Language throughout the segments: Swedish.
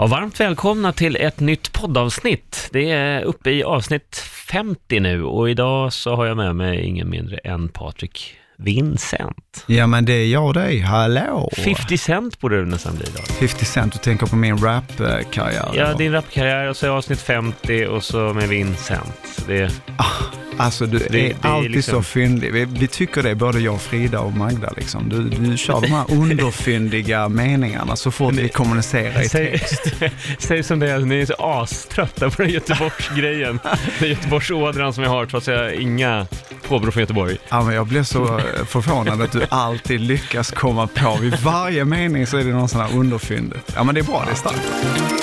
Ja, varmt välkomna till ett nytt poddavsnitt. Det är uppe i avsnitt 50 nu och idag så har jag med mig ingen mindre än Patrik Vincent. Ja men det är jag och dig, hallå! 50 Cent borde det nästan bli idag. 50 Cent, du tänker på min rap-karriär? Ja, din rapkarriär och så avsnitt 50 och så med Vincent. Det, Alltså du Det- är det är alltid liksom- så fyndig. Vi, vi tycker det, både jag, Frida och Magda. Liksom. Du, du kör de här underfyndiga meningarna så fort vi kommunicerar i text. säg som det är, ni är så aströtta på den Göteborgsgrejen. Den Göteborgsådran som jag har trots att jag har inga påbrå från Göteborg. Ja, men jag blir så förvånad att du alltid lyckas komma på, vid varje mening så är det någon sån här underfyndigt. Ja men det är bra, det är starkt.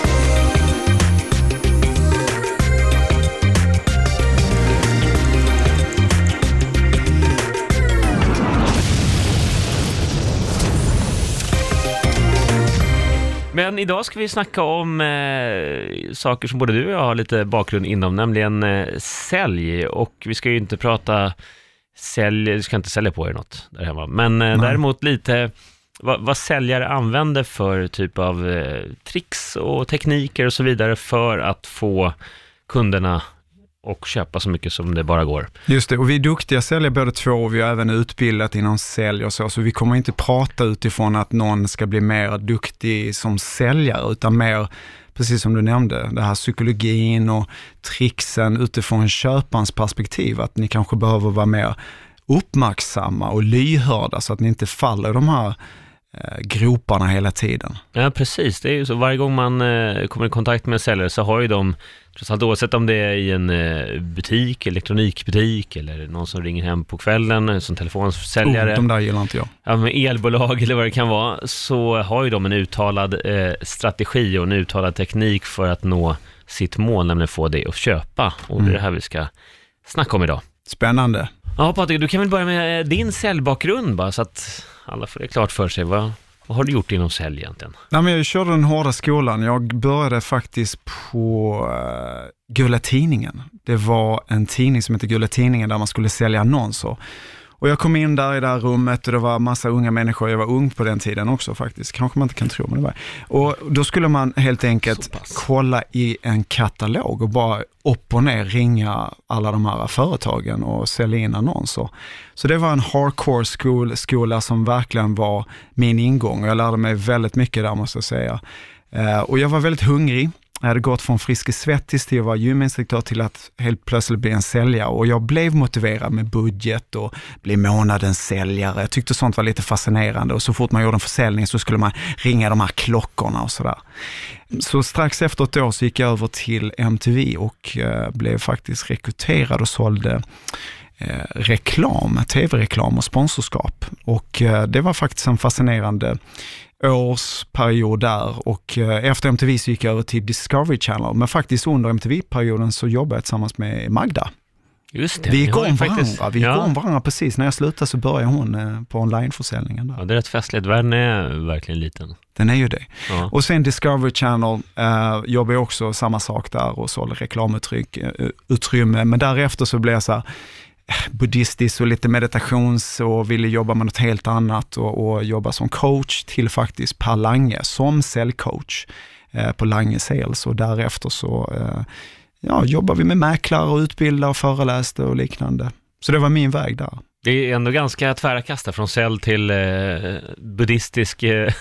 Men idag ska vi snacka om eh, saker som både du och jag har lite bakgrund inom, nämligen eh, sälj. Och vi ska ju inte prata sälj, du ska inte sälja på er något där hemma. Men eh, Nej. däremot lite vad, vad säljare använder för typ av eh, tricks och tekniker och så vidare för att få kunderna och köpa så mycket som det bara går. Just det, och vi är duktiga säljare båda två och vi har även utbildat inom sälj och så, så vi kommer inte prata utifrån att någon ska bli mer duktig som säljare, utan mer, precis som du nämnde, det här psykologin och tricksen utifrån köparens perspektiv, att ni kanske behöver vara mer uppmärksamma och lyhörda så att ni inte faller de här groparna hela tiden. Ja, precis. Det är ju så. Varje gång man eh, kommer i kontakt med en säljare så har ju de, trots allt oavsett om det är i en eh, butik, elektronikbutik eller någon som ringer hem på kvällen eh, som telefonsäljare, Oh, de där gillar inte jag. ja, med elbolag eller vad det kan vara, så har ju de en uttalad eh, strategi och en uttalad teknik för att nå sitt mål, nämligen få dig att köpa. Och det är det här vi ska snacka om idag. Spännande. Ja, Patrik, du kan väl börja med eh, din säljbakgrund bara, så att alla får det klart för sig. Vad, vad har du gjort inom sälj egentligen? Nej, men jag körde den hårda skolan. Jag började faktiskt på uh, Gula Tidningen. Det var en tidning som hette Gula Tidningen där man skulle sälja annonser. Och jag kom in där i det här rummet och det var massa unga människor. Jag var ung på den tiden också faktiskt. Kanske man inte kan tro, men det var Och då skulle man helt enkelt kolla i en katalog och bara upp och ner ringa alla de här företagen och sälja in annonser. Så det var en hardcore skol, skola som verkligen var min ingång och jag lärde mig väldigt mycket där måste jag säga. Eh, och jag var väldigt hungrig. Jag hade gått från Friske Svettis till att vara gyminstruktör till att helt plötsligt bli en säljare och jag blev motiverad med budget och bli månadens säljare. Jag tyckte sånt var lite fascinerande och så fort man gjorde en försäljning så skulle man ringa de här klockorna och sådär. Så strax efter ett år så gick jag över till MTV och eh, blev faktiskt rekryterad och sålde eh, reklam, tv-reklam och sponsorskap. Och eh, det var faktiskt en fascinerande årsperiod där och eh, efter MTV så gick jag över till Discovery Channel. Men faktiskt under MTV-perioden så jobbade jag tillsammans med Magda. Just det. Vi gick om faktiskt- varandra. Vi gick ja. om varandra precis. När jag slutade så började hon eh, på onlineförsäljningen där. Ja, det är rätt festligt. Världen är verkligen liten. Den är ju det. Ja. Och sen Discovery Channel eh, jobbar jag också samma sak där och sålde reklamutrymme. Men därefter så blev jag så här eh, buddhistisk och lite meditations och ville jobba med något helt annat och, och jobba som coach till faktiskt Per Lange som säljcoach eh, på Lange Sales och därefter så eh, ja, jobbar vi med mäklare och utbildar och föreläste och liknande. Så det var min väg där. Det är ändå ganska tvära kasta från cell till eh, buddhistisk eh,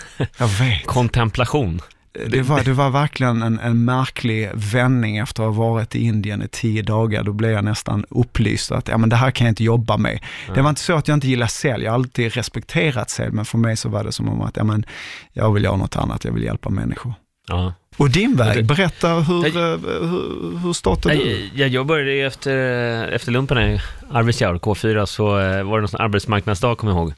kontemplation. Det var, det var verkligen en, en märklig vändning efter att ha varit i Indien i tio dagar. Då blev jag nästan upplyst att ja, men det här kan jag inte jobba med. Det var inte så att jag inte gillar sälj, jag har alltid respekterat sälj, men för mig så var det som om att ja, men jag vill göra något annat, jag vill hjälpa människor. Ja. Och din väg, berätta hur, Jag- eh, hur, hur startade du? Jag, jag, började efter, efter lumpen i Arvidsjaur, K4, så eh, var det någon arbetsmarknadsdag, kommer jag ihåg.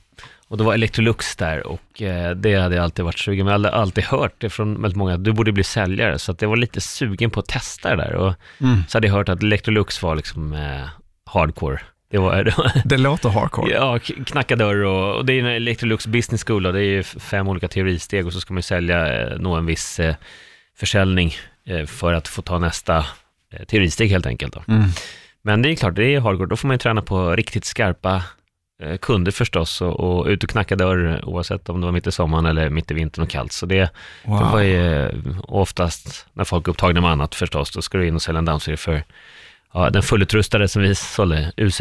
Och då var Electrolux där och eh, det hade jag alltid varit sugen, men jag hade alltid hört det från väldigt många, att du borde bli säljare, så att jag var lite sugen på att testa det där. Och Mm. så hade jag hört att Electrolux var liksom eh, hardcore. Det var, det var Det låter hardcore. Ja, knacka dörr och, och det är en Electrolux Business School och det är ju fem olika teoristeg och så ska man ju sälja, eh, nå en viss eh, försäljning för att få ta nästa teoristeg helt enkelt. Då. Mm. Men det är klart, det är hardcore, då får man ju träna på riktigt skarpa kunder förstås och, och ut och knacka dörr oavsett om det var mitt i sommaren eller mitt i vintern och kallt. Så det, Wow. det var ju eh, oftast när folk är upptagna med annat förstås, då ska du in och sälja en dammsugare för ja, den fullutrustade som vi sålde, UZ.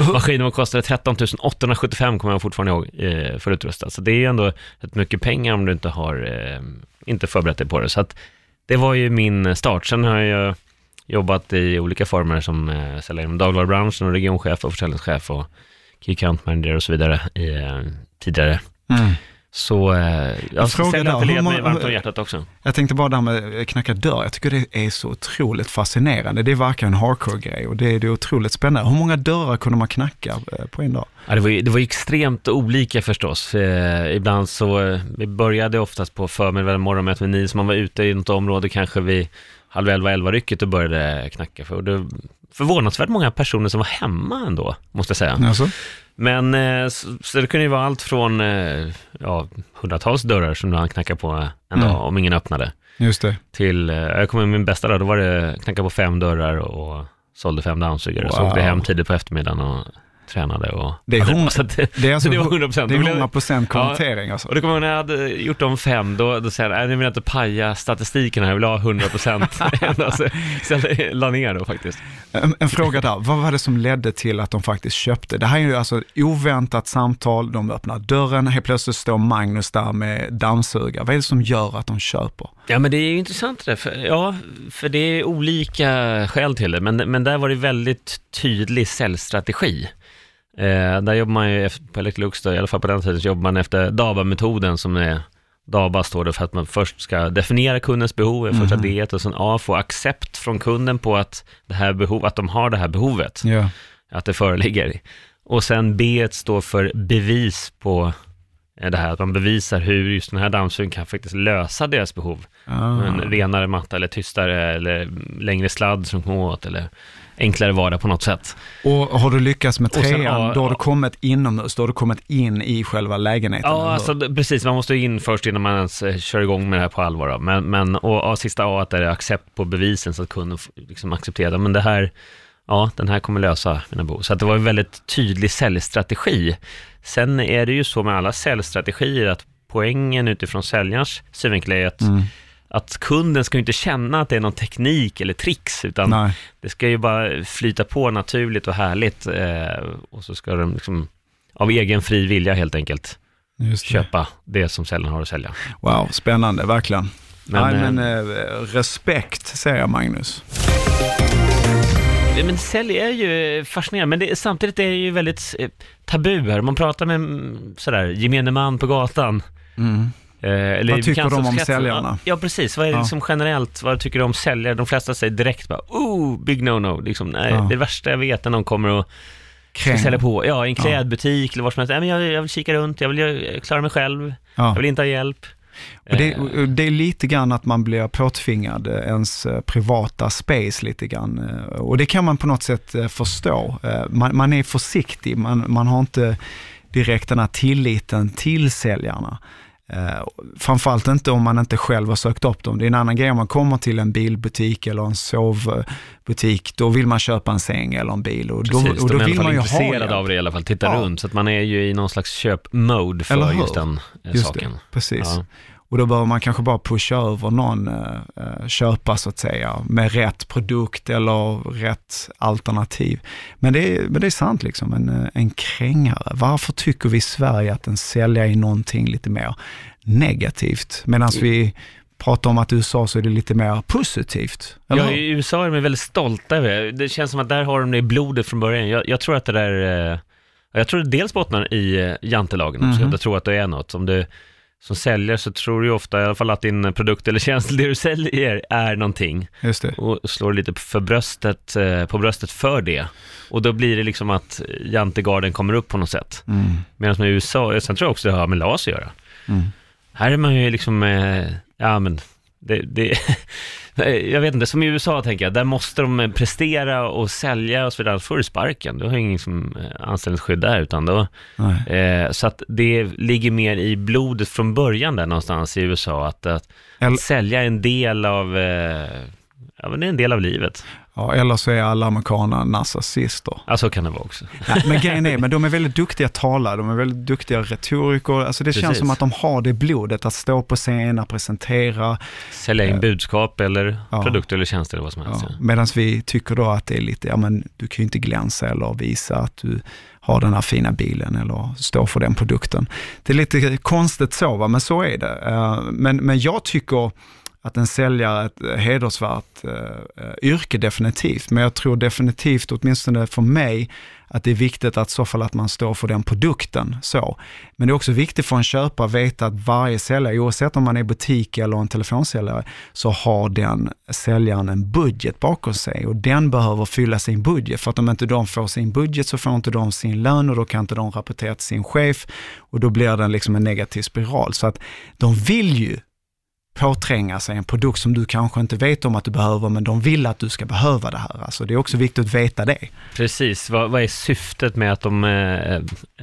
Maskinen kostade 13 875 kommer jag fortfarande ihåg, eh, fullutrustad. Så det är ju ändå rätt mycket pengar om du inte har eh, inte förberett dig på det. Så att det var ju min start. Sen har jag jobbat i olika former som eh, säljare inom dagligvarubranschen och regionchef och försäljningschef och key account manager och så vidare i, eh, tidigare. Mm. Så eh, jag alltid hur led mig varmt om hjärtat också. Jag tänkte bara det här med knacka dörr, jag tycker det är så otroligt fascinerande. Det är verkligen en hardcore-grej och det är, det är otroligt spännande. Hur många dörrar kunde man knacka eh, på en dag? Ja, det, var ju, det var ju extremt olika förstås. Eh, ibland så, eh, vi började oftast på förmiddagen, morgonmöte med nio, så man var ute i något område kanske vid halv elva, elva rycket och började knacka. För och det förvånansvärt många personer som var hemma ändå, måste jag säga. Alltså? Men eh, så, så det kunde ju vara allt från eh, ja, hundratals dörrar som han knackade på en Mm. dag om ingen öppnade. Just det. Till, jag kommer ihåg min bästa dag, då var det knacka på fem dörrar och sålde fem dammsugare. Så Wow. åkte jag hem tidigt på eftermiddagen och tränade. Och, Det är Ja, hundra- så att det, är, alltså, så det var 100 procent. det är 100 procent konvertering alltså. Och det kommer jag när jag hade gjort de fem, då, då säger jag, nej nu vill jag inte paja statistiken här, jag vill ha 100 procent. så, så jag la ner då faktiskt. En, en fråga där, vad var det som ledde till att de faktiskt köpte? Det här är ju alltså ett oväntat samtal, de öppnar dörren, helt plötsligt står Magnus där med dammsugare. Vad är det som gör att de köper? Ja men det är ju intressant det, för, ja, för det är olika skäl till det, men, men där var det väldigt tydlig säljstrategi. Eh, där jobbar man ju efter, på Electrolux, då, i alla fall på den tiden, så jobbar man efter DABA-metoden som är DABA står det för att man först ska definiera kundens behov, är första Mhm. D, och sen A, få accept från kunden på att, det här behov, att de har det här behovet, Ja. att det föreligger. Och sen B står för bevis på eh, det här, att man bevisar hur just den här dammsugaren kan faktiskt lösa deras behov. Ah. En renare matta eller tystare eller längre sladd som kommer åt eller enklare vardag på något sätt. Och har du lyckats med Och sen, trean, ja, då har du kommit inomhus, då har du kommit in i själva lägenheten. Ja, alltså, precis. Man måste in först innan man ens eh, kör igång med det här på allvar. Då. Men, men och, ja, sista A, att det är accept på bevisen så att kunden liksom accepterar. Men det här, ja, den här kommer lösa mina behov. Så att det var en väldigt tydlig säljstrategi. Sen är det ju så med alla säljstrategier att poängen utifrån säljarens synvinkel är att, Mm. Att kunden ska ju inte känna att det är någon teknik eller tricks, utan Nej. Det ska ju bara flyta på naturligt och härligt eh, och så ska de liksom av egen fri vilja helt enkelt det. köpa det som säljaren har att sälja. Wow, spännande, verkligen. Men, Nej, eh, men eh, respekt säger jag Magnus. Eh, Men sälj är ju fascinerande, men det, samtidigt är det ju väldigt eh, tabu här. Man pratar med mm, sådär, gemene man på gatan. Mm. Eh, eller Vad tycker de om säljarna? Ja, precis. Vad är det Ja. liksom generellt, vad tycker du om säljare? De flesta säger direkt bara, oh, big no-no. Liksom, nej, Ja. Det värsta jag vet är när någon kommer och ska Kräng. sälja på, ja, i en klädbutik eller vad som helst. Nej, men jag, jag vill kika runt, jag vill ju klara mig själv, jag Ja. vill inte ha hjälp. Och det, Eh, det är lite grann att man blir påtvingad eh, ens eh, privata space lite grann. eh, Och det kan man på något sätt eh, förstå. Eh, Man, man är försiktig, man, man har inte direkt den här tilliten till säljarna. Eh, framförallt inte om man inte själv har sökt upp dem. Det är en annan grej om man kommer till en bilbutik eller en sovbutik, då vill man köpa en säng eller en bil och då, Precis, och de då är i vill man ju ha intresserade hjälp. av det i alla fall, titta Ja. runt. Så att man är ju i någon slags köp-mode för just den eh, Just saken. det, precis. Ja. Och då behöver man kanske bara pusha över någon eh, eh, köpa så att säga med rätt produkt eller rätt alternativ. Men det är, men det är sant liksom, en, eh, en krängare. Varför tycker vi i Sverige att en säljare är någonting lite mer negativt? Medan vi pratar om att i USA så är det lite mer positivt. Eller Ja, i USA är de väldigt stolta över det. Det känns som att där har de det i blodet från början. Jag, jag tror att det där, eh, jag tror det dels bottnar i jantelagen också. Mhm. Jag tror att det är något. Om du som säljare så tror du ju ofta i alla fall att din produkt eller tjänst, det du säljer, är någonting. Just det. Och slår lite för bröstet, eh, på bröstet för det. Och då blir det liksom att jantegarden kommer upp på något sätt. Mm. Medan med USA, sen tror jag också det har med LAS att göra. Mm. Här är man ju liksom, eh, ja men, det, det, jag vet inte, som i USA tänker jag, där måste de prestera och sälja och så vidare, annars får du sparken. Du har ingen som, eh, anställningsskydd där, utan då, eh, så att det ligger mer i blodet från början där någonstans i USA, att, att, att sälja en del av, eh, ja men det är en del av livet. Ja, eller så är alla amerikaner narcissister. Ja, så kan det vara också. Nej, men grejen är, men de är väldigt duktiga talare, de är väldigt duktiga retoriker. Alltså det Precis. känns som att de har det blodet, att stå på scenen, presentera. Sälja in budskap eller Ja. produkter eller tjänster eller vad som helst. Ja. Ja. Medan vi tycker då att det är lite, ja men du kan ju inte glänsa eller visa att du har den här fina bilen eller står för den produkten. Det är lite konstigt så, va? men så är det. Eh, Men, men jag tycker att en säljare är ett eh, hedersvärt eh, eh, yrke definitivt, men jag tror definitivt, åtminstone för mig, att det är viktigt att i så fall att man står för den produkten. Så. Men det är också viktigt för en köpare att veta att varje säljare, oavsett om man är butik eller en telefonsäljare, så har den säljaren en budget bakom sig och den behöver fylla sin budget. För att om inte de får sin budget så får inte de sin lön och då kan inte de rapportera till sin chef och då blir det liksom en negativ spiral. Så att de vill ju påtränga sig en produkt som du kanske inte vet om att du behöver, men de vill att du ska behöva det här. Alltså det är också viktigt att veta det. Precis, vad, vad är syftet med att de eh,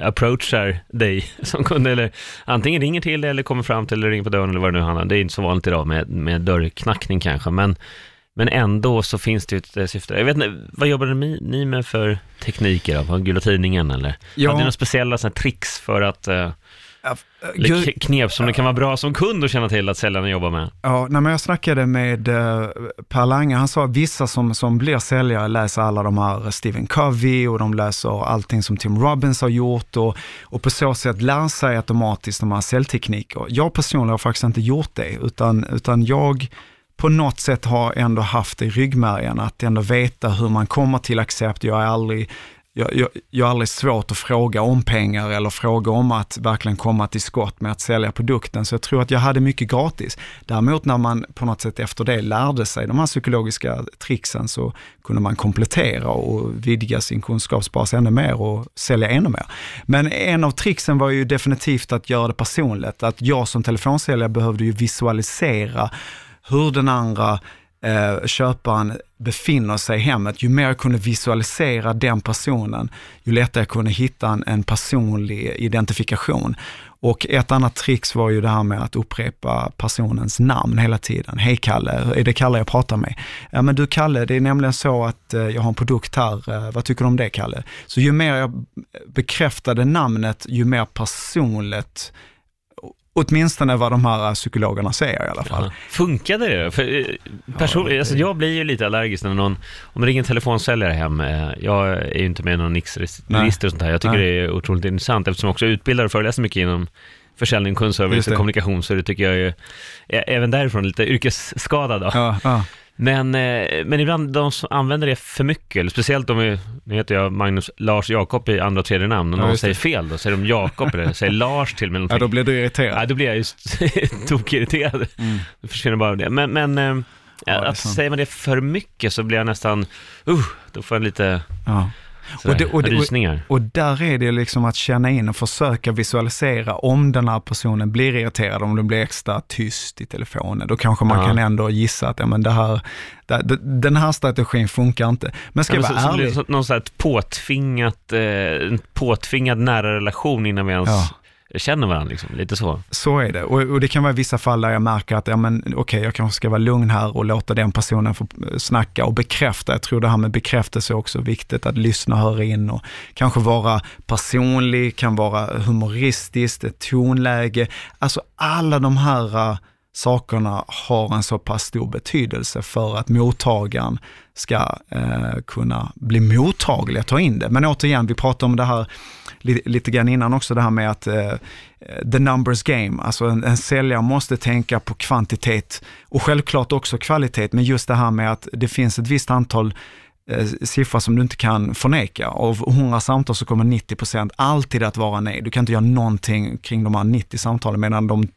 approachar dig som kund? Eller antingen ringer till dig eller kommer fram till eller ringer på dörren eller vad det nu handlar om. Det är inte så vanligt idag med, med dörrknackning kanske, men, men ändå så finns det ju ett syfte. Jag vet inte, vad jobbade ni, med för tekniker? På Gula Tidningen eller? Ja. Hade ni några speciella såna tricks för att, eh, eller Gud, k- knep som det kan vara bra som kund att känna till att säljarna jobbar med? Ja, när jag snackade med eh, Per Lange, han sa att vissa som, som blir säljare läser alla de här Stephen Covey och de läser allting som Tim Robbins har gjort och, och på så sätt lär sig automatiskt de här säljtekniker. Jag personligen har faktiskt inte gjort det, utan, utan jag på något sätt har ändå haft det i ryggmärgen, att ändå veta hur man kommer till accept. Jag är aldrig jag, jag, jag har aldrig svårt att fråga om pengar eller fråga om att verkligen komma till skott med att sälja produkten. Så jag tror att jag hade mycket gratis. Däremot när man på något sätt efter det lärde sig de här psykologiska tricksen så kunde man komplettera och vidga sin kunskapsbas ännu mer och sälja ännu mer. Men en av tricksen var ju definitivt att göra det personligt. Att jag som telefonsäljare behövde ju visualisera hur den andra eh, köparen befinner sig i hemmet, ju mer jag kunde visualisera den personen, ju lättare jag kunde hitta en, en personlig identifikation. Och ett annat trix var ju det här med att upprepa personens namn hela tiden. Hej Kalle, är det Kalle jag pratar med? Ja men du Kalle, det är nämligen så att eh, jag har en produkt här, eh, vad tycker du om det Kalle? Så ju mer jag bekräftade namnet, ju mer personligt Åtminstone vad de här psykologerna säger i alla fall. Ja. Funkade det? För, eh, person, Ja, alltså, jag blir ju lite allergisk när någon, om det ringer en telefonsäljare hem, eh, jag är ju inte med i någon Nix-register och sånt här, jag tycker Nej. det är otroligt intressant eftersom jag också utbildar och föreläser mycket inom försäljning, kundservice och kommunikation, så det tycker jag är, även därifrån lite yrkesskadad. Då. Ja. Men, eh, men ibland de som använder det för mycket, speciellt om, vi- nu heter jag Magnus Lars Jakob i andra och tredje namn, och Ja, någon det. säger fel då, säger de Jakob eller säger Lars till mig. ja, då blir du irriterad. Ja, då blir jag just tokirriterad. Mm. Det försvinner bara det. Men, men eh, Ja, att säger man det för mycket så blir jag nästan, uh, då får jag lite Ja. Sådär, Och det- och det- och-. Och där är det liksom att känna in och försöka visualisera om den här personen blir irriterad, om den blir extra tyst i telefonen. Då kanske man Ja. kan ändå gissa att ja, men det här, det, den här strategin funkar inte. Men ska Ja, men vara så, så ärlig, det så- någon sån här påtvingat, eh, påtvingad nära relation innan vi ens Ja känner varandra, liksom. lite så. så är det. Och, och det kan vara vissa fall där jag märker att, ja men okej, jag kanske ska vara lugn här och låta den personen få eh, snacka och bekräfta. Jag tror det här med bekräftelse är också viktigt, att lyssna och höra in och kanske vara personlig, kan vara humoristiskt, ett tonläge. Alltså alla de här eh, sakerna har en så pass stor betydelse för att mottagaren ska eh, kunna bli mottaglig att ta in det. Men återigen, vi pratade om det här li, lite grann innan också, det här med att eh, the numbers game, alltså en, en säljare måste tänka på kvantitet och självklart också kvalitet, men just det här med att det finns ett visst antal eh, siffra som du inte kan förneka. Av 100 samtal så kommer 90% alltid att vara nej. Du kan inte göra någonting kring de här 90 samtalen, medan de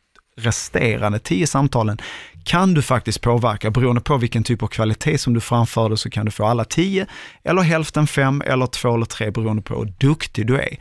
resterande tio samtalen kan du faktiskt påverka. Beroende på vilken typ av kvalitet som du framförde så kan du få alla tio eller hälften fem eller två eller tre beroende på hur duktig du är.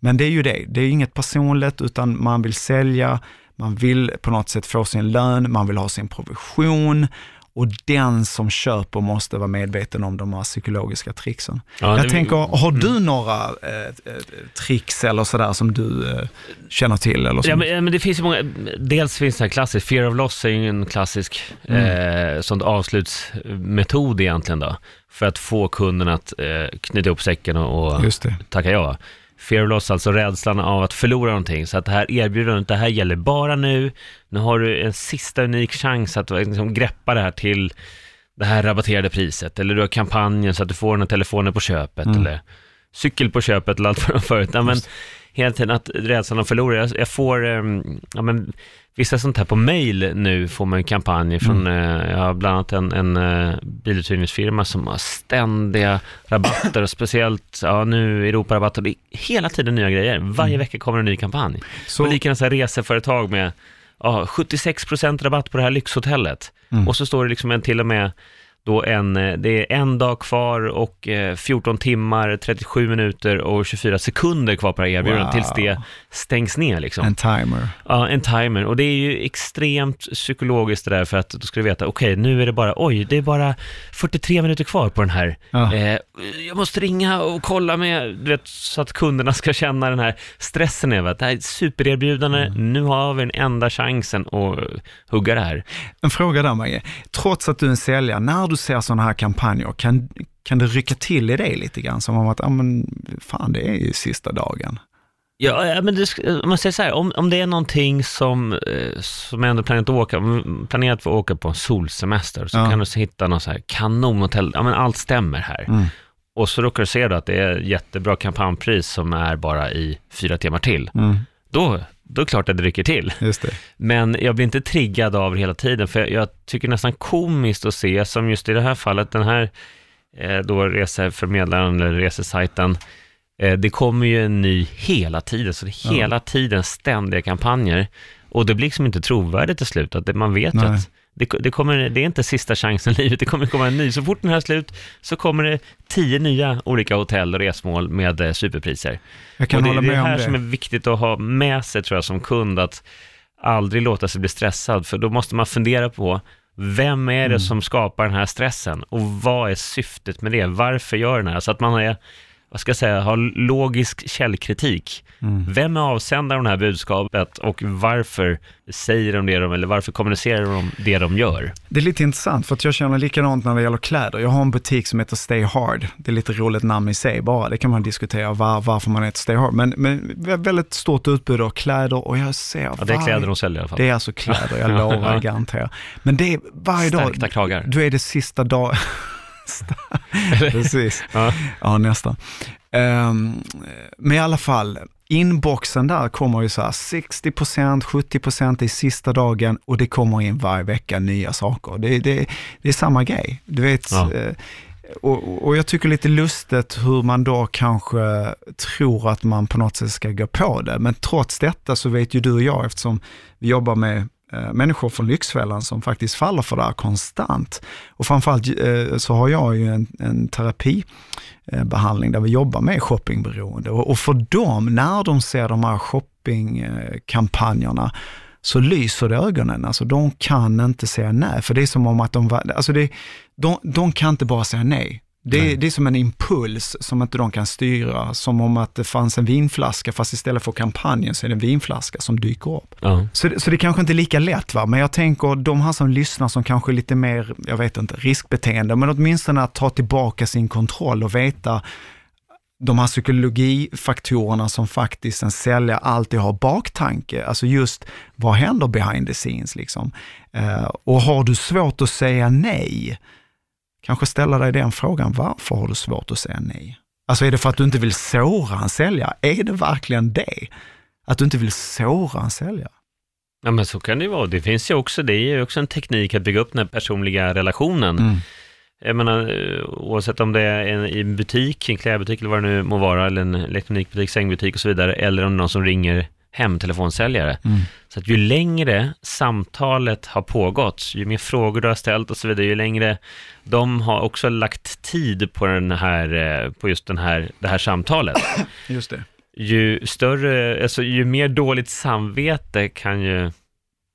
Men det är ju det, det är inget personligt utan man vill sälja, man vill på något sätt få sin lön, man vill ha sin provision och den som köper måste vara medveten om de här psykologiska tricksen. Ja, Jag det- tänker, har du mm. några eh, eh, tricks eller sådär som du eh, känner till? Eller som, Ja men, ja, men det finns ju många, dels finns det här klassiskt, fear of loss är ju en klassisk eh, sånt avslutsmetod egentligen då, för att få kunden att eh, knyta ihop säcken och, och tacka ja. Fear of loss, alltså rädslan av att förlora någonting. Så att det här erbjudandet, det här gäller bara nu. Nu har du en sista unik chans att liksom greppa det här till det här rabatterade priset. Eller du har kampanjen så att du får den här telefonen på köpet. Mm. Eller cykel på köpet eller allt vad de förut. Ja, men hela tiden att rädslan att förlora. Jag, får, ehm, ja men vissa sånt här på mail nu får man en kampanj från, eh, jag har bland annat en, en uh, biluthyrningsfirma som har ständiga rabatter och speciellt, ja nu Europarabatter, det är hela tiden nya grejer. Varje vecka kommer en ny kampanj. Så, Och likadant så här reseföretag med ja, 76% rabatt på det här lyxhotellet. Mm. Och så står det liksom en, till och med då en, eh, det är en dag kvar och eh, 14 timmar, 37 minuter och 24 sekunder kvar på det här erbjudandet Wow. tills det stängs ner liksom. en timer. Ja, en timer. Och det är ju extremt psykologiskt det där för att då ska du veta, okej, nu är det bara, oj, det är bara 43 minuter kvar på den här. Ja. Eh, jag måste ringa och kolla med, du vet, så att kunderna ska känna den här stressen över att det här är ett supererbjudande, Mm. nu har vi den enda chansen att hugga det här. En fråga där Maggie. Trots att du är en säljare, när du ser sådana här kampanjer, kan, kan det rycka till i dig lite grann? Som om att, ja men fan det är ju sista dagen. Ja, men det, om man säger så här, om, om det är någonting som, eh, som jag ändå planerat att åka, planerat för att åka på en solsemester, så Ja. kan du hitta någon så här kanonhotell, ja men allt stämmer här. Mm. Och så råkar du se då att det är jättebra kampanjpris som är bara i fyra timmar till. Mm, Då, då är det klart att det rycker till. det. Men jag blir inte triggad av det hela tiden, för jag, jag tycker nästan komiskt att se, som just i det här fallet, den här eh, då reseförmedlaren eller resesajten, det kommer ju en ny hela tiden, så det är Ja. hela tiden ständiga kampanjer. Och det blir liksom inte trovärdigt till slut, att man vet Nej. att det, det, kommer, det är inte sista chansen i livet, det kommer komma en ny. Så fort den här är slut så kommer det tio nya olika hotell och resmål med eh, superpriser. Jag kan och det, hålla det är med det här det. som är viktigt att ha med sig tror jag som kund, att aldrig låta sig bli stressad, för då måste man fundera på vem är det Mm. som skapar den här stressen och vad är syftet med det? Varför gör den här? Så att man är, vad ska jag säga, har logisk källkritik. Mm. Vem är avsändaren av det här budskapet och varför säger de det de, eller varför kommunicerar de det de gör? Det är lite intressant för att jag känner likadant när det gäller kläder. Jag har en butik som heter Stay Hard. Det är lite roligt namn i sig bara. Det kan man diskutera var, varför man heter Stay Hard. Men, men väldigt stort utbud av kläder och jag ser Ja, det är varje- kläder de säljer i alla fall. Det är alltså kläder, jag lovar, garanterar. Men det är varje dag, Stärkta kragar. du är det sista dag. Precis, Ja. ja nästan. Ehm, men i alla fall, inboxen där kommer ju så här 60%, 70% i sista dagen och det kommer in varje vecka nya saker. Det, det, det är samma grej, du vet. Ja. eh, Och, och jag tycker lite lustigt hur man då kanske tror att man på något sätt ska gå på det. Men trots detta så vet ju du och jag, eftersom vi jobbar med Eh, människor från Lyxfällan som faktiskt faller för det här konstant. Och framförallt eh, så har jag ju en, en terapibehandling där vi jobbar med shoppingberoende. Och, för dem, när de ser de här shoppingkampanjerna, så lyser det i ögonen. Alltså de kan inte säga nej, för det är som om att de, var- alltså det, de, de kan inte bara säga nej. Det, det är som en impuls som inte de kan styra, som om att det fanns en vinflaska, fast istället för kampanjen så är det en vinflaska som dyker upp. Ja. Så, det- så det kanske inte är lika lätt, va? men jag tänker de här som lyssnar som kanske är lite mer, jag vet inte, riskbeteende, men åtminstone att ta tillbaka sin kontroll och veta de här psykologifaktorerna som faktiskt en säljare alltid har baktanke, alltså just vad händer behind the scenes liksom. Eh, och har du svårt att säga nej, kanske ställa dig den frågan, varför har du svårt att säga nej? Alltså är det för att du inte vill såra en säljare? Är det verkligen det? Att du inte vill såra en säljare? ja, men så kan det ju vara. Det finns ju också, det är ju också en teknik att bygga upp den här personliga relationen. Mm. Jag menar, oavsett om det är en, i en butik, en klädbutik eller vad det nu må vara, eller en elektronikbutik, sängbutik och så vidare, eller om det är någon som ringer hem, telefonsäljare. Mm. Så att ju längre samtalet har pågått, ju mer frågor du har ställt och så vidare, ju längre de har också lagt tid på, den här, eh, på just den här, det här samtalet, Just det. ju större, alltså ju mer dåligt samvete kan ju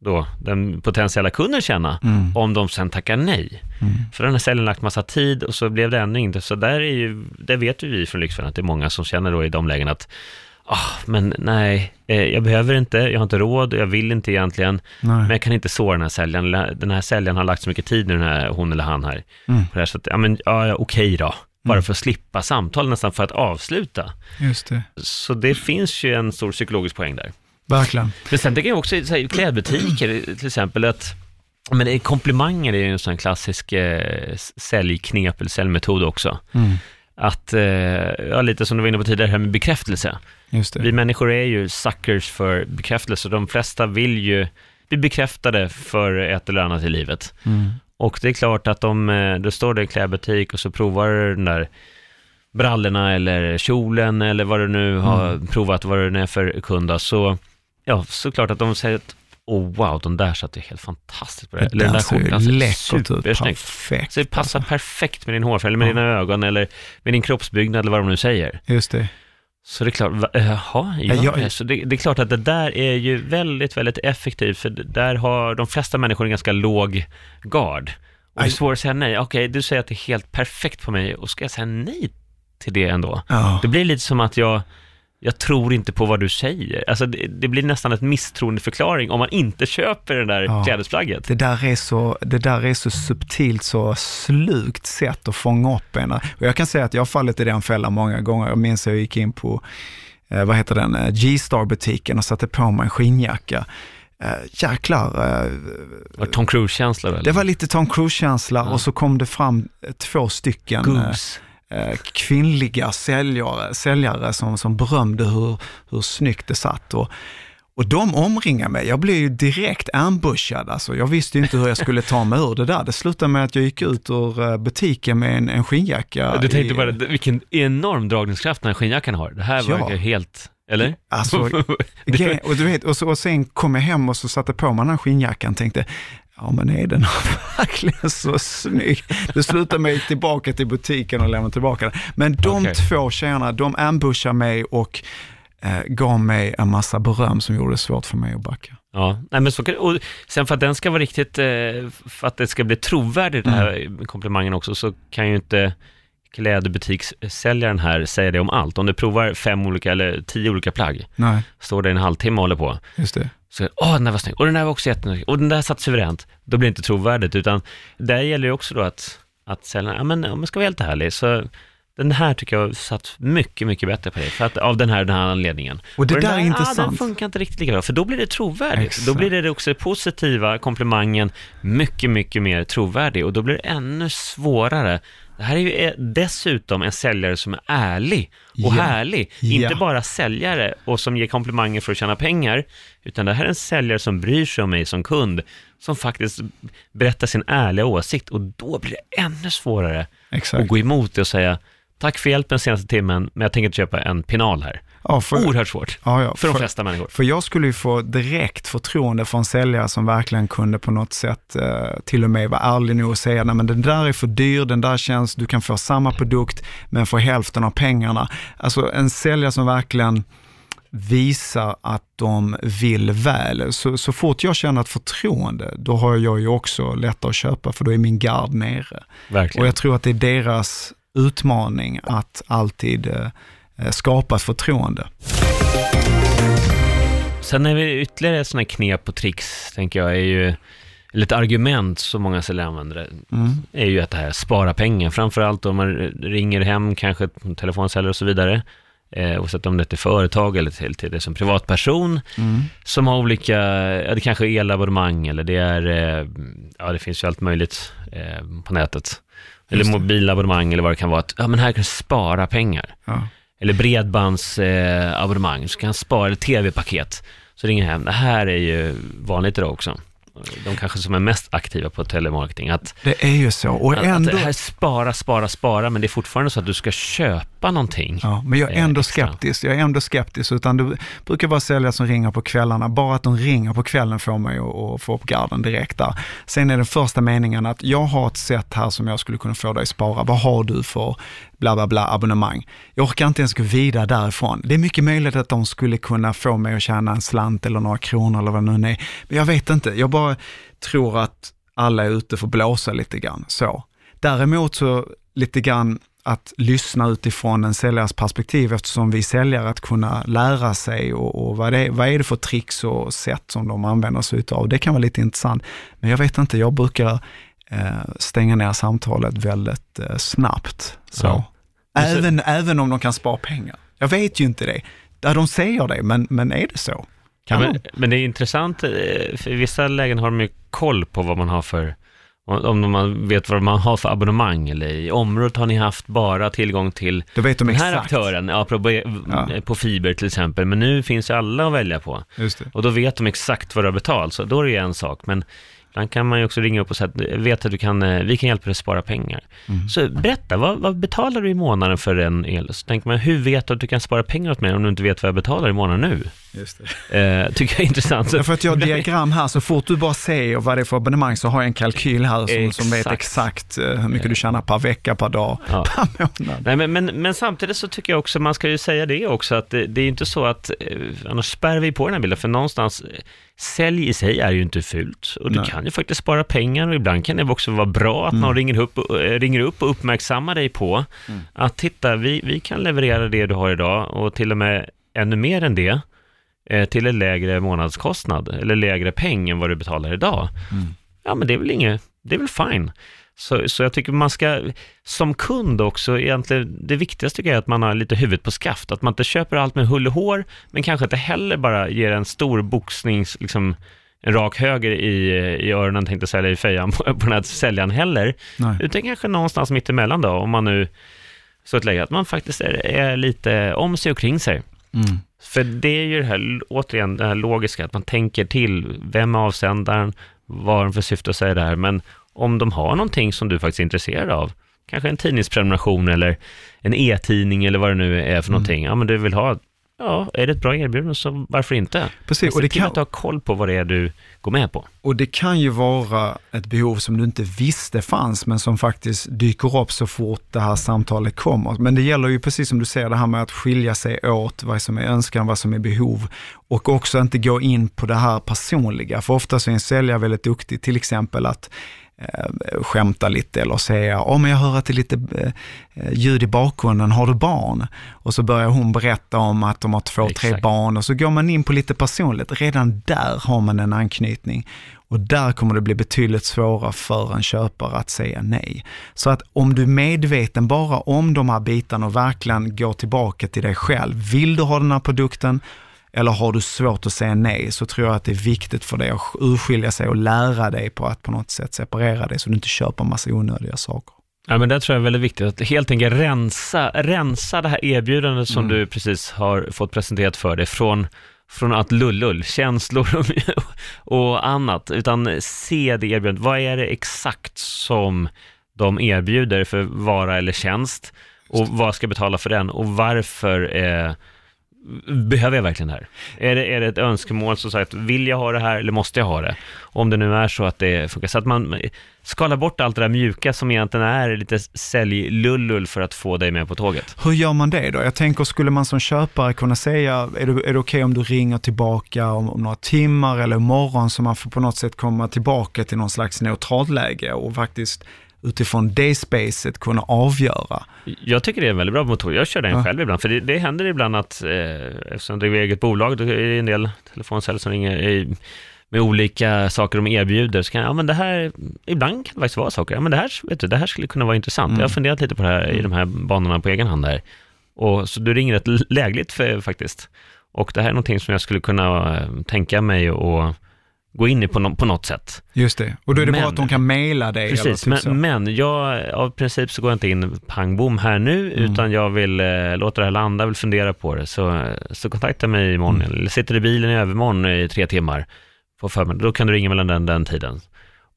då den potentiella kunden känna Mm. om de sen tackar nej? Mm. För den här säljaren lagt massa tid och så blev det ändå inte. Så där, är ju, där vet ju vi från Lyxfällan att det är många som känner då i de lägena att ah, men nej, eh, jag behöver inte, jag har inte råd, jag vill inte egentligen, men Nej. jag kan inte såra den här säljaren. Den här säljaren har lagt så mycket tid nu, den här, hon eller han här. Mm. På det här, så att, ja men, ja, okej då. Bara för att slippa samtal, nästan för att avsluta. Just det. Så det finns ju en stor psykologisk poäng där. Verkligen. Men sen tänker jag också så här, klädbutiker till exempel, att men är komplimanger är ju en sån klassisk eh, säljknep eller säljmetod också. Mm. Att, eh, ja, lite som du var inne på tidigare, här med bekräftelse. Vi människor är ju suckers för bekräftelse, de flesta vill ju bli bekräftade för ett eller annat i livet. Mm. Och det är klart att om eh, du står där i en klädbutik och så provar du den där brallorna eller kjolen eller vad du nu har Mm. provat, vad det nu är för kund, så ja, såklart att de säger att oh wow, de där satt ju helt fantastiskt på det. Eller den där skjortan ser läckert ut. Perfekt. Så det passar alltså. perfekt med din hårfärg, eller med Ja. dina ögon, eller med din kroppsbyggnad, eller vad de nu säger. Just det. Så det är klart, jaha, Ja, ja, jag-. Så det, det är klart att det där är ju väldigt, väldigt effektivt, för där har de flesta människor en ganska låg gard. Och det är svårt att säga nej. Okej, du säger att det är helt perfekt på mig, och ska jag säga nej till det ändå? Ja. Det blir lite som att jag, jag tror inte på vad du säger. Alltså det, det blir nästan ett misstroendeförklaring om man inte köper det där Ja. klädesplagget. Det där, är så, det där är så subtilt, så slugt sätt att fånga upp en. Och jag kan säga att jag har fallit i den fällan många gånger. Jag minns att jag gick in på, eh, vad heter den, eh, G-Star-butiken och satte på mig en skinnjacka. Eh, jäklar, eh, Var Tom Cruise-känsla det var lite Tom Cruise-känsla Ja. och så kom det fram två stycken Goose. eh, kvinnliga säljare, säljare som, som berömde hur, hur snyggt det satt. Och, och de omringade mig. Jag blev ju direkt ambushad. Alltså, jag visste inte hur jag skulle ta mig ur det där. Det slutade med att jag gick ut ur eh, butiken med en, en skinnjacka. Du tänkte i- bara, vilken enorm dragningskraft den här skinnjackan har. Det här Ja. verkar ju helt, eller? Alltså, och, du vet, och, så, och sen kom jag hem och så satte på mig den här skinnjackan och tänkte, ja men är den verkligen så snygg? Det slutade med att tillbaka till butiken och lämnade tillbaka den. Men de Okej. två tjejerna, de ambushade mig och eh, gav mig en massa beröm som gjorde det svårt för mig att backa. Ja, nej men så kan, och sen för att den ska vara riktigt, eh, för att det ska bli trovärdigt den här Mm. komplimangen också, så kan ju inte klädbutikssäljaren här säga det om allt. Om du provar fem olika eller tio olika plagg, Nej, står det en halvtimme och håller på, just det. så åh den där var snygg, och den där var också jättesnygg, och den där satt suveränt, då blir det inte trovärdigt, utan där gäller ju också då att, att säljaren, ja men om jag ska vara helt ärlig, så den här tycker jag satt mycket, mycket bättre på dig, för att, av den här, den här anledningen. Och det den där är Ah, den intressant. funkar inte riktigt lika bra, för då blir det trovärdigt. Exakt. Då blir det också positiva komplimangen mycket, mycket mer trovärdig och då blir det ännu svårare. Det här är ju eh, dessutom en säljare som är ärlig och Ja. härlig. Ja. Inte bara säljare och som ger komplimanger för att tjäna pengar, utan det här är en säljare som bryr sig om mig som kund, som faktiskt berättar sin ärliga åsikt och då blir det ännu svårare att Exakt. gå emot det och säga Tack för hjälpen senaste timmen, men jag tänker inte köpa en pinal här. Ja, för, Oerhört svårt ja, ja, för de för, flesta människor. för jag skulle ju få direkt förtroende från säljare som verkligen kunde på något sätt eh, till och med vara ärlig nog och säga, nej men den där är för dyr, den där känns, du kan få samma produkt men för hälften av pengarna. Alltså en säljare som verkligen visar att de vill väl. Så, så fort jag känner ett förtroende, då har jag ju också lättare att köpa för då är min gard nere. Verkligen. Och jag tror att det är deras utmaning att alltid eh, skapa ett förtroende. Sen är det ytterligare ett sådant här knep och tricks, tänker jag, är ju, eller ett argument som många säljare använder, Mm. är ju att det här spara pengar. Framförallt om man ringer hem, kanske telefonsäljare och så vidare, eh, oavsett om det är till företag eller till, till det som privatperson, Mm. som har olika, ja det kanske är elabonnemang eller det är, eh, ja det finns ju allt möjligt eh, på nätet. Eller mobilabonnemang eller vad det kan vara, att ja men här kan du spara pengar. Ja. Eller bredbandsabonnemang, eh, så kan han spara, eller tv-paket. Så ringer hem. Det här är ju vanligt idag också. De kanske som är mest aktiva på telemarketing. Att, Det är ju så. Och att, att ändå, det här spara, spara, spara, men det är fortfarande så att du ska köpa köpa någonting. Ja, men jag är eh, ändå extra. skeptisk. Jag är ändå skeptisk, utan det brukar vara säljare som ringer på kvällarna. Bara att de ringer på kvällen får mig att att få upp garden direkt där. Sen är den första meningen att jag har ett sätt här som jag skulle kunna få dig att spara. Vad har du för bla bla bla abonnemang? Jag orkar inte ens gå vidare därifrån. Det är mycket möjligt att de skulle kunna få mig att tjäna en slant eller några kronor eller vad det nu är. Men jag vet inte. Jag bara tror att alla är ute för att blåsa lite grann. Så. Däremot så lite grann att lyssna utifrån en säljares perspektiv eftersom vi säljare att kunna lära sig och, och vad, det, vad är det för tricks och sätt som de använder sig utav. Det kan vara lite intressant. Men jag vet inte, jag brukar eh, stänga ner samtalet väldigt eh, snabbt. Så. Ja. Även, även om de kan spara pengar. Jag vet ju inte det. Ja, de säger det, men, men är det så? Ja, men, men det är intressant, eh, för i vissa lägen har de ju koll på vad man har för, om man vet vad man har för abonnemang, eller i området har ni haft bara tillgång till Då vet de den här exakt. aktören, ja, på, Ja. på fiber till exempel, men nu finns ju alla att välja på. Just det. Och då vet de exakt vad du har betalt, så då är det ju en sak. Men ibland kan man ju också ringa upp och säga att vet att du kan, eh, vi kan hjälpa dig att spara pengar. Mm. Så berätta, vad, vad betalar du i månaden för en el? Så tänker man, hur vet du att du kan spara pengar åt mig om du inte vet vad jag betalar i månaden nu? Just det. Eh, tycker jag är intressant. Så, Därför att jag har diagram här, så fort du bara ser vad det är för abonnemang så har jag en kalkyl här som, som vet Exakt. eh, hur mycket du tjänar per vecka, per dag, Ja. per månad. Nej, men, men, men samtidigt så tycker jag också, man ska ju säga det också, att det, det är inte så att, eh, annars spärrar vi på den här bilden, för någonstans, eh, sälj i sig är ju inte fult, och du Nej. kan ju faktiskt spara pengar, och ibland kan det också vara bra att någon ringer upp, och- eh, ringer upp och uppmärksammar dig på att titta, vi, vi kan leverera det du har idag, och till och med ännu mer än det, eh, till en lägre månadskostnad, eller lägre peng än vad du betalar idag. Ja, men det är väl inget, det är väl fine. Så, så jag tycker man ska, som kund också, egentligen, det viktigaste tycker jag är att man har lite huvudet på skaft, att man inte köper allt med hull och hår, men kanske inte heller bara ger en stor boxnings, liksom, en rak höger i, i öronen, tänkte jag säga, i fejan på, på den här säljaren heller, Nej. utan kanske någonstans mitt emellan då, om man nu, så ett läge, att man faktiskt är, är lite om sig och kring sig. Mm. För det är ju det här, återigen, det här logiska, att man tänker till, vem är avsändaren, vad har de för syfte att säga det här, men om de har någonting som du faktiskt är intresserad av, kanske en tidningsprenumeration eller en e-tidning eller vad det nu är för någonting, ja men du vill ha, ja, är det ett bra erbjudande så varför inte? Precis, och det, kan, att har koll på vad det är du går med på. och det kan ju vara ett behov som du inte visste fanns, men som faktiskt dyker upp så fort det här samtalet kommer. Men det gäller ju precis som du säger, det här med att skilja sig åt vad som är önskan, vad som är behov och också inte gå in på det här personliga. För ofta så är en säljare väldigt duktig, till exempel att eh, skämta lite eller säga, om jag hör att det är lite eh, ljud i bakgrunden, har du barn? Och så börjar hon berätta om att de har två, tre Exakt. barn och så går man in på lite personligt. Redan där har man en anknytning och där kommer det bli betydligt svårare för en köpare att säga nej. Så att om du är medveten bara om de här bitarna och verkligen går tillbaka till dig själv. Vill du ha den här produkten? Eller har du svårt att säga nej så tror jag att det är viktigt för dig att urskilja sig och lära dig på att på något sätt separera dig så du inte köper massa onödiga saker. Ja, men det tror jag är väldigt viktigt, att helt enkelt rensa, rensa det här erbjudandet som Mm. du precis har fått presenterat för dig från, från att lullull, känslor och, och annat, utan se det erbjudandet. Vad är det exakt som de erbjuder för vara eller tjänst? Och vad ska jag betala för den? Och varför eh, behöver jag verkligen det här? Är det, är det ett önskemål som sagt, vill jag ha det här eller måste jag ha det? Om det nu är så att det funkar. Så att man skalar bort allt det där mjuka som egentligen är lite säljlullull för att få dig med på tåget. Hur gör man det då? Jag tänker, skulle man som köpare kunna säga, är det, är det okej om du ringer tillbaka om, om några timmar eller imorgon så man får på något sätt komma tillbaka till någon slags neutralt läge och faktiskt utifrån det spacet kunna avgöra. Jag tycker det är en väldigt bra metod. Jag kör den Ja. själv ibland, för det, det händer ibland att, eh, eftersom jag driver eget bolag, då är det en del telefonsäljare som ringer i, med olika saker de erbjuder, så kan jag, ja men det här, ibland kan det faktiskt vara saker, ja men det här, vet du, det här skulle kunna vara intressant. Mm. Jag har funderat lite på det här i de här banorna på egen hand där. Och så du ringer rätt lägligt för, faktiskt. Och det här är någonting som jag skulle kunna eh, tänka mig och gå in i på, no, på något sätt. Just det. Och då är det Men- bra att de kan mejla dig. Precis, typ så. men, men jag, av princip så går jag inte in pang bom här nu, Mm. utan jag vill eh, låta det här landa, vill fundera på det. Så, så kontakta mig imorgon, Mm. eller sitter i bilen i övermorgon i tre timmar på förmiddagen, då kan du ringa mellan den, den tiden.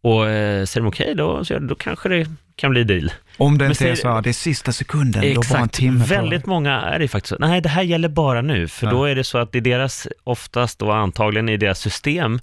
Och eh, säger de okej, då, så, då kanske det kan bli deal. Om det inte är så här, det är sista sekunden, du har bara en Exakt, timme väldigt dig. många är det faktiskt. Nej, det här gäller bara nu, för Ja. då är det så att i deras, oftast då antagligen i deras system,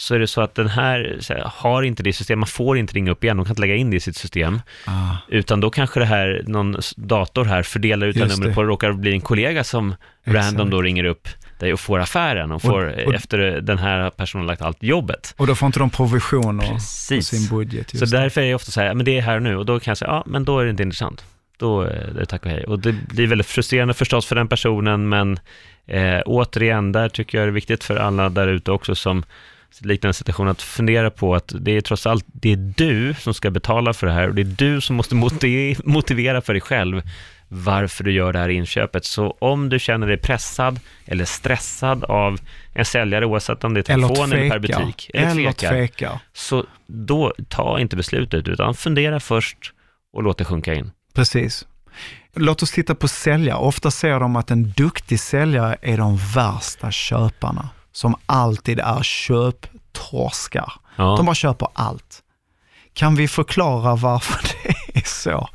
så är det så att den här här, har inte det system, man får inte ringa upp igen, de kan inte lägga in det i sitt system, Ah, utan då kanske det här, någon dator här fördelar ut numret på, det råkar bli en kollega som Exakt. random då ringer upp dig och får affären och får, och- efter den här personen lagt allt jobbet. och då får inte de provisioner på Precis. sin budget. Så det. därför är det ofta så här, men det är här och nu, och då kan jag säga, ja, men då är det inte intressant. Då är det tack och hej. Och det blir väldigt frustrerande förstås för den personen, men eh, återigen, där tycker jag det är viktigt för alla där ute också som liknande situation att fundera på att det är trots allt, det är du som ska betala för det här och det är du som måste motiv- motivera för dig själv varför du gör det här inköpet. Så om du känner dig pressad eller stressad av en säljare, oavsett om det är telefon eller per butik, Eller tvekar, tvekar. så då ta inte beslutet, utan fundera först och låt det sjunka in. Precis. Låt oss titta på säljare. Ofta ser de att en duktig säljare är de värsta köparna, som alltid är köptorskar. Ja. De bara köper allt. Kan vi förklara varför det är så?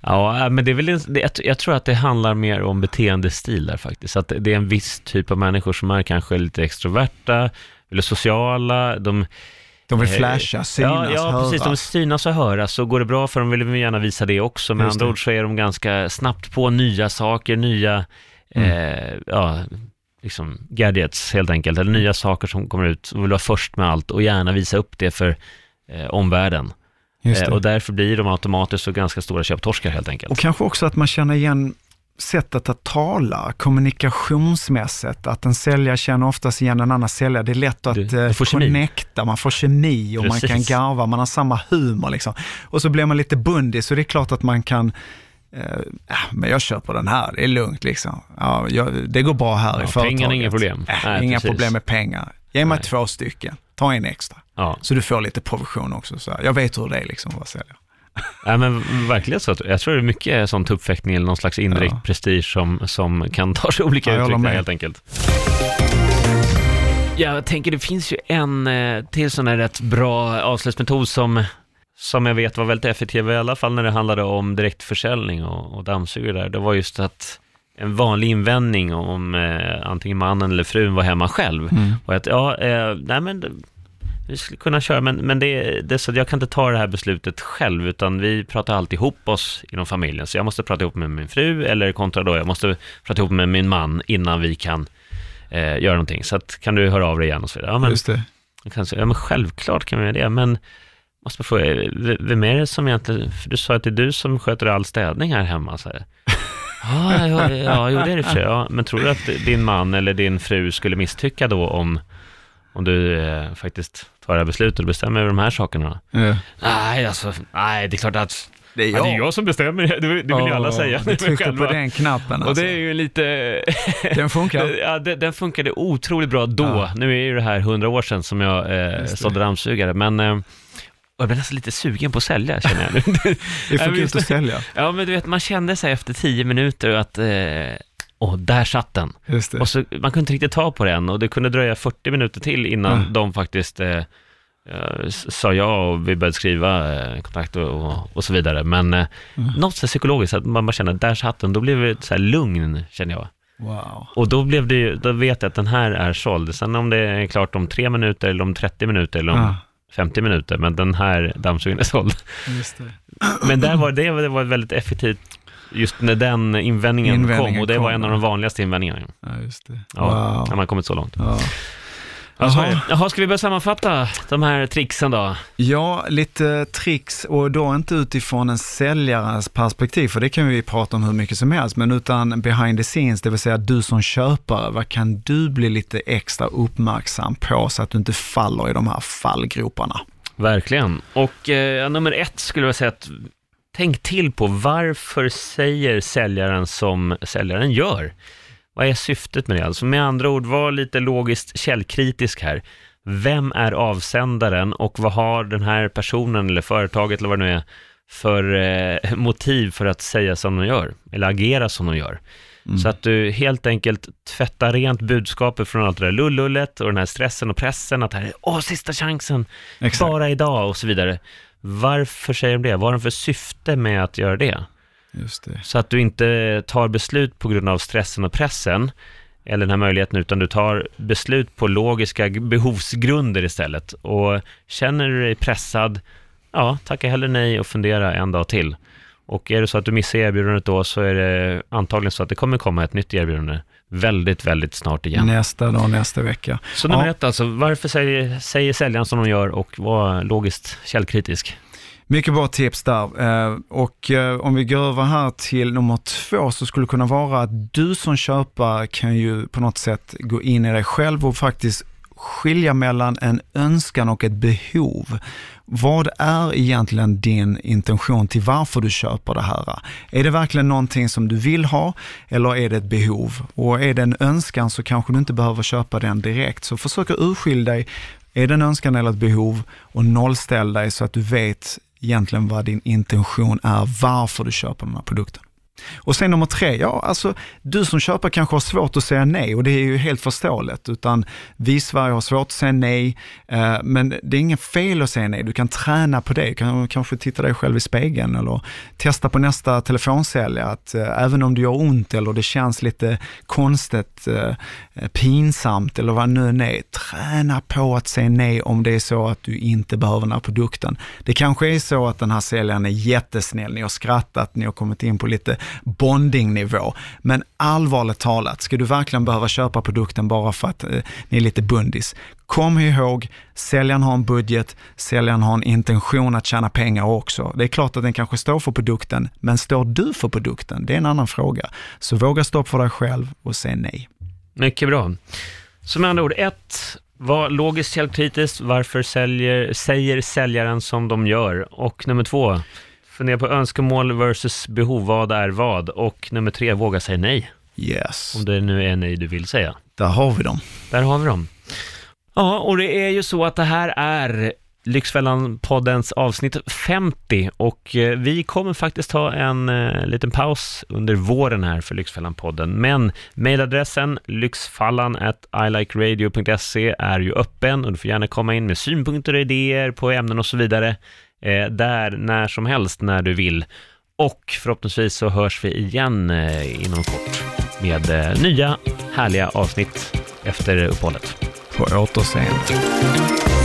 Ja, äh, men det är väl, en- det, jag, tror att det handlar mer om beteendestil där faktiskt. Att det är en viss typ av människor som är kanske lite extroverta, eller sociala, de... De vill eh, flasha, synas, ja, ja, höras. precis. De synas och höras, så går det bra för dem vill vi gärna visa det också. Med Just andra det. ord så är de ganska snabbt på nya saker, nya, Mm. eh, ja, liksom gadgets helt enkelt, eller nya saker som kommer ut och vill vara först med allt och gärna visa upp det för eh, omvärlden. Eh, och därför blir de automatiskt så ganska stora köptorskar helt enkelt. Och kanske också att man känner igen sättet att tala, kommunikationsmässigt, att en säljare känner oftast igen en annan säljare. Det är lätt att Du- du eh, connecta, man får kemi och man kan Precis. garva, man har samma humor liksom. Och så blir man lite bundis, så det är klart att man kan eh, ja, men jag köper den här, det är lugnt liksom. Ja, jag, det går bra här Ja, i företaget. pengarna är inga problem. Äh, Nej, inga precis. problem med pengar. Ge mig Nej. två stycken, ta en extra. Ja, Så du får lite provision också. Så här. Jag vet hur det är liksom att säljare. Nej, men verkligen så. Jag tror det är mycket sån tuppfäktning eller någon slags indirekt Ja. prestige som, som kan ta sig olika Ja, jag uttryck där, helt enkelt. Jag tänker det finns ju en eh, till sån här rätt bra avslutsmetod som, som jag vet var väldigt effektiv, i alla fall när det handlade om direktförsäljning och, och dammsugare där. Det var just att en vanlig invändning om eh, antingen mannen eller frun var hemma själv. Och att, ja, eh, nej men vi skulle kunna köra, men, men det, det är så att jag kan inte ta det här beslutet själv, utan vi pratar alltid ihop oss inom familjen. Så jag måste prata ihop med min fru, eller kontra då, jag måste prata ihop med min man innan vi kan eh, göra någonting. Så att, kan du höra av dig igen och så vidare. Ja, men, Just det. kan ja, men självklart kan vi göra det, men måste fråga, vem är det som egentligen, för du sa att det är du som sköter all städning här hemma. Så här. Ja, ja, ja, jo, det är det och för sig. ja, Men tror du att din man eller din fru skulle misstycka då om, om du eh, faktiskt tar det här beslutet och bestämmer över de här sakerna? Ja. Nej, alltså, nej, det är klart att Det är ja, det är jag som bestämmer, det, det vill ju alla säga. Du trycker på den knappen Och alltså. det är ju lite... Den funkar. Ja, det, den funkade otroligt bra då. Ja. Nu är ju det här hundra år sedan som jag eh, sålde dammsugare, men eh, och jag blev nästan lite sugen på att sälja, känner jag nu. Det funkar inte att sälja. ja, men du vet, man kände sig efter tio minuter att, eh, åh, där satt den. Just det. Och så, man kunde inte riktigt ta på den och det kunde dröja 40 minuter till innan Mm. de faktiskt eh, eh, sa ja och vi började skriva eh, kontrakt och, och, och så vidare. Men eh, Mm. något så psykologiskt, att man bara känner att där satt den, då blev det så här lugn, känner jag. Wow. Och då blev det då vet jag att den här är såld. Sen om det är klart om tre minuter eller om 30 minuter eller om Ja, 50 minuter, men den här dammsugaren är såld. Men där var det, det var väldigt effektivt just när den invändningen, Invändningen kom och det kom, var en av de vanligaste invändningarna. Ja, just det. Ja, Wow. när man kommit så långt. Ja. Jaha. Jaha, ska vi börja sammanfatta de här tricksen då? Ja, lite tricks och då inte utifrån en säljarens perspektiv, för det kan vi prata om hur mycket som helst, men utan behind the scenes, det vill säga du som köpare, vad kan du bli lite extra uppmärksam på så att du inte faller i de här fallgroparna? Verkligen. Och eh, nummer ett skulle jag säga att tänk till på varför säger säljaren som säljaren gör? Vad är syftet med det? Alltså med andra ord, var lite logiskt källkritisk här. Vem är avsändaren och vad har den här personen eller företaget eller vad det nu är för eh, motiv för att säga som de gör, eller agera som de gör? Mm. Så att du helt enkelt tvättar rent budskapet från allt det där lullullet och den här stressen och pressen att här är åh, sista chansen, Exakt. bara idag och så vidare. Varför säger de det? Vad har de för syfte med att göra det? Så att du inte tar beslut på grund av stressen och pressen, eller den här möjligheten, utan du tar beslut på logiska behovsgrunder istället. Och känner du dig pressad, ja, tacka hellre nej och fundera en dag till. Och är det så att du missar erbjudandet då, så är det antagligen så att det kommer komma ett nytt erbjudande väldigt, väldigt snart igen. Nästa dag, nästa vecka. Så nummer Ja. ett alltså, varför säger, säger säljaren som de gör och var logiskt källkritisk? Mycket bra tips där. Eh, och eh, om vi går över här till nummer två så skulle det kunna vara att du som köpare kan ju på något sätt gå in i dig själv och faktiskt skilja mellan en önskan och ett behov. Vad är egentligen din intention till varför du köper det här? Är det verkligen någonting som du vill ha eller är det ett behov? Och är det en önskan så kanske du inte behöver köpa den direkt. Så försök att urskilja dig. Är det en önskan eller ett behov? Och nollställ dig så att du vet egentligen vad din intention är, varför du köper den här produkten. Och sen nummer tre, ja alltså du som köpare kanske har svårt att säga nej och det är ju helt förståeligt, utan vi i Sverige har svårt att säga nej, eh, men det är inget fel att säga nej, du kan träna på det, du kan kanske titta dig själv i spegeln eller testa på nästa telefonsäljare, att eh, även om det gör ont eller det känns lite konstigt, eh, pinsamt eller vad nu än är, träna på att säga nej om det är så att du inte behöver den här produkten. Det kanske är så att den här säljaren är jättesnäll, ni har skrattat, ni har kommit in på lite bondingnivå. Men allvarligt talat, ska du verkligen behöva köpa produkten bara för att eh, ni är lite bundis? Kom ihåg, säljaren har en budget, säljaren har en intention att tjäna pengar också. Det är klart att den kanske står för produkten, men står du för produkten? Det är en annan fråga. Så våga stå upp för dig själv och säg nej. Mycket bra. Så med andra ord, ett, var logiskt källkritiskt, varför säljer, säger säljaren som de gör? Och nummer två, fundera på önskemål versus behov, vad är vad? Och nummer tre, våga säga nej, Yes, om det nu är nej du vill säga. där har vi dem. Där har vi dem. Ja, och det är ju så att det här är Lyxfällan-poddens avsnitt 50 och eh, vi kommer faktiskt ha en eh, liten paus under våren här för Lyxfällan-podden. Men mejladressen lyxfallan.ilikeradio.se är ju öppen och du får gärna komma in med synpunkter och idéer på ämnen och så vidare eh, där när som helst när du vill. Och förhoppningsvis så hörs vi igen eh, inom kort med eh, nya härliga avsnitt efter uppehållet. På återseende.